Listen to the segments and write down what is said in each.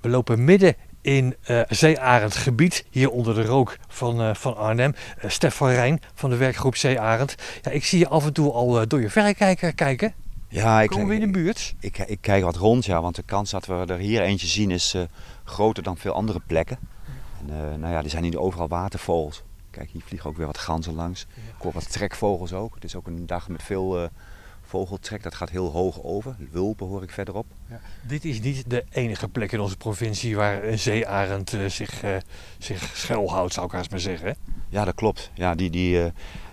We lopen midden in uh, Zeearend gebied, hier onder de rook van, uh, van Arnhem. Uh, Stefan Rijn van de werkgroep Zeearend. Ja, ik zie je af en toe al door je verrekijker kijken. Ja, ik, Komen we in de buurt? Ik, ik, kijk wat rond, ja, want de kans dat we er hier eentje zien is groter dan veel andere plekken. En, nou ja, er zijn hier overal watervogels. Kijk, hier vliegen ook weer wat ganzen langs. Ik hoor wat trekvogels ook. Het is ook een dag met veel vogeltrek, dat gaat heel hoog over. Wulpen hoor ik verderop. Ja. Dit is niet de enige plek in onze provincie waar een zeearend uh, zich, uh, zich schuilhoudt, zou ik haast maar zeggen. Ja, dat klopt. Ja, die, die, uh,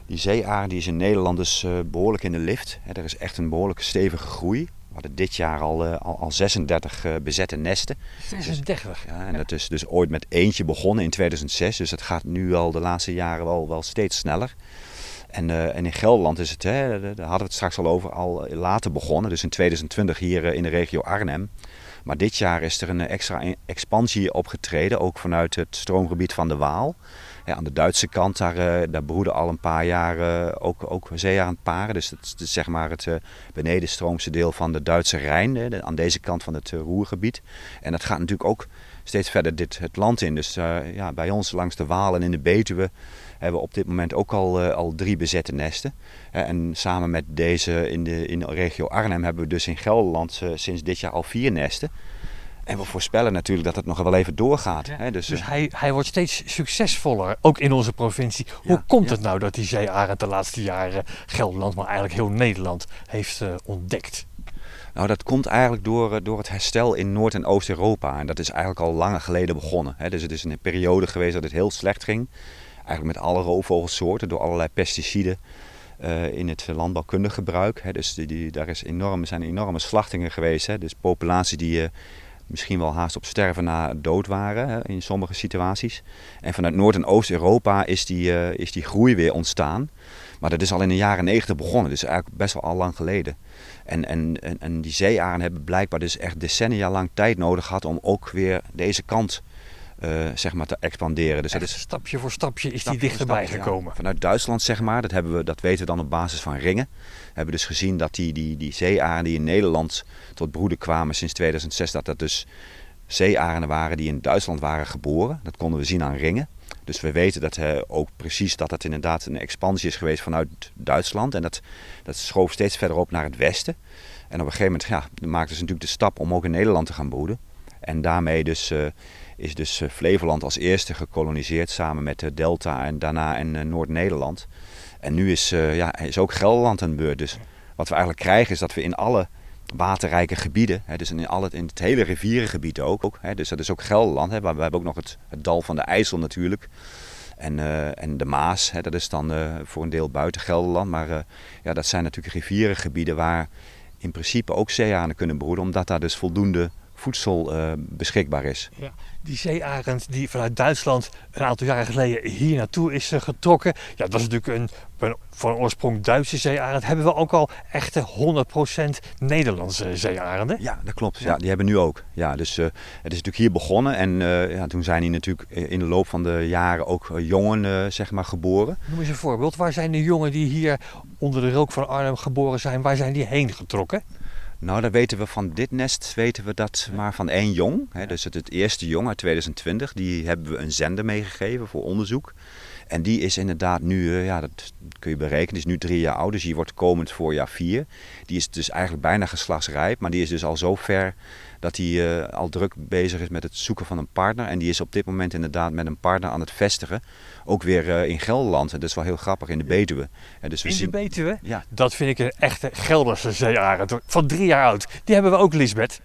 die zeearend die is in Nederland dus behoorlijk in de lift. Hè, er is echt een behoorlijke stevige groei. We hadden dit jaar al, al, al 36 bezette nesten. 36? Dus, ja, en dat is dus ooit met eentje begonnen in 2006. Dus dat gaat nu al de laatste jaren wel, wel steeds sneller. En, uh, en, in Gelderland is het, hè, daar hadden we het straks al over, al later begonnen. Dus in 2020 hier uh, in de regio Arnhem. Maar dit jaar is er een extra expansie opgetreden, ook vanuit het stroomgebied van de Waal. Aan de Duitse kant, daar, uh, daar broeden al een paar jaar ook, ook zeearendparen. Dus dat is zeg maar het benedenstroomse deel van de Duitse Rijn, hè, aan deze kant van het Roergebied. En dat gaat natuurlijk ook steeds verder dit, het land in. Dus ja, bij ons langs de Waal en in de Betuwe hebben we op dit moment ook al, al drie bezette nesten. En samen met deze in de, in de regio Arnhem hebben we dus in Gelderland sinds dit jaar al vier nesten. En we voorspellen natuurlijk dat het nog wel even doorgaat. Ja. Hè? Dus, dus hij, hij wordt steeds succesvoller, ook in onze provincie. Hoe ja, komt het nou dat die zeearend de laatste jaren Gelderland, maar eigenlijk heel Nederland, heeft ontdekt? Nou, dat komt eigenlijk door, door het herstel in Noord- en Oost-Europa. En dat is eigenlijk al lange geleden begonnen. Hè? Dus het is een periode geweest dat het heel slecht ging eigenlijk met alle roofvogelsoorten door allerlei pesticiden uh, in het landbouwkundig gebruik. Hè. Dus die, die, daar is enorm, zijn enorme slachtingen geweest. Hè. Dus populaties die uh, misschien wel haast op sterven na dood waren hè, in sommige situaties. En vanuit Noord- en Oost-Europa is, die, uh, is die groei weer ontstaan. Maar dat is al in de jaren 90 begonnen, dus eigenlijk best wel al lang geleden. En, en, en, en die zeearen hebben blijkbaar dus echt decennia lang tijd nodig gehad om ook weer deze kant uh, zeg maar te expanderen. Dus dat is, stapje voor stapje is stapje die dichterbij stapje, gekomen. Ja. Vanuit Duitsland zeg maar, dat, hebben we, dat weten we dan op basis van ringen. We hebben dus gezien dat die, die, die zeearen die in Nederland tot broeden kwamen sinds 2006, dat dat dus zeearenden waren die in Duitsland waren geboren. Dat konden we zien aan ringen. Dus we weten dat uh, ook precies dat het inderdaad een expansie is geweest vanuit Duitsland. En dat, dat schoof steeds verder op naar het westen. En op een gegeven moment ja, maakten ze natuurlijk de stap om ook in Nederland te gaan broeden. En daarmee dus... Uh, is dus eh, Flevoland als eerste gekoloniseerd samen met de Delta en daarna eh, Noord-Nederland. En nu is, ja, is ook Gelderland de beurt. Dus wat we eigenlijk krijgen is dat we in alle waterrijke gebieden, hè, dus in, alle, in het hele rivierengebied ook, ook hè, dus dat is ook Gelderland. Hè, we hebben ook nog het, het dal van de IJssel natuurlijk. En, en de Maas, hè, dat is dan voor een deel buiten Gelderland. Maar ja, dat zijn natuurlijk rivierengebieden waar in principe ook zeearenden kunnen broeden, omdat daar dus voldoende voedsel uh, beschikbaar is. Ja, die zeearend die vanuit Duitsland een aantal jaren geleden hier naartoe is uh, getrokken. Ja, dat was natuurlijk een, een van oorsprong Duitse zeearend. Hebben we ook al echte 100% Nederlandse zeearenden? Ja, dat klopt. Ja, die hebben nu ook. Ja, dus uh, het is natuurlijk hier begonnen en ja, toen zijn hier natuurlijk in de loop van de jaren ook jongen zeg maar geboren. Noem eens een voorbeeld. Waar zijn de jongen die hier onder de rook van Arnhem geboren zijn, waar zijn die heen getrokken? Nou, dan weten we van dit nest weten we dat maar van één jong. Hè, dus het, het eerste jong uit 2020. Die hebben we een zender meegegeven voor onderzoek. En die is inderdaad nu, uh, ja, dat kun je berekenen, is nu drie jaar oud. Dus die wordt komend voorjaar vier. Die is dus eigenlijk bijna geslachtsrijp. Maar die is dus al zo ver dat hij uh, al druk bezig is met het zoeken van een partner. En die is op dit moment inderdaad met een partner aan het vestigen. Ook weer uh, in Gelderland. En dat is wel heel grappig, in de Betuwe. En dus we in zien... de Betuwe? Ja. Dat vind ik een echte Gelderse zeearend. Van drie Die hebben we ook, Lisbeth.